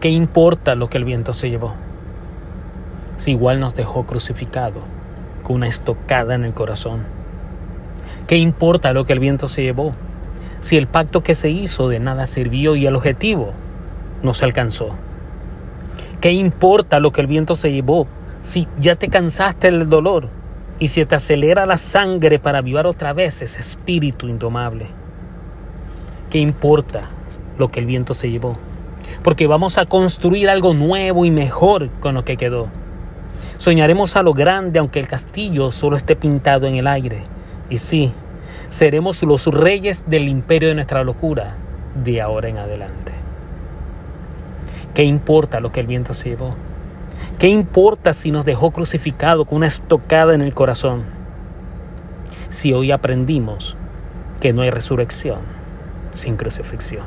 ¿Qué importa lo que el viento se llevó? Si igual nos dejó crucificado con una estocada en el corazón. ¿Qué importa lo que el viento se llevó? Si el pacto que se hizo de nada sirvió y el objetivo no se alcanzó. ¿Qué importa lo que el viento se llevó si ya te cansaste del dolor y si te acelera la sangre para avivar otra vez ese espíritu indomable? ¿Qué importa lo que el viento se llevó? Porque vamos a construir algo nuevo y mejor con lo que quedó. Soñaremos a lo grande aunque el castillo solo esté pintado en el aire. Y sí, seremos los reyes del imperio de nuestra locura de ahora en adelante. ¿Qué importa lo que el viento se llevó? ¿Qué importa si nos dejó crucificado con una estocada en el corazón? Si hoy aprendimos que no hay resurrección sin crucifixión.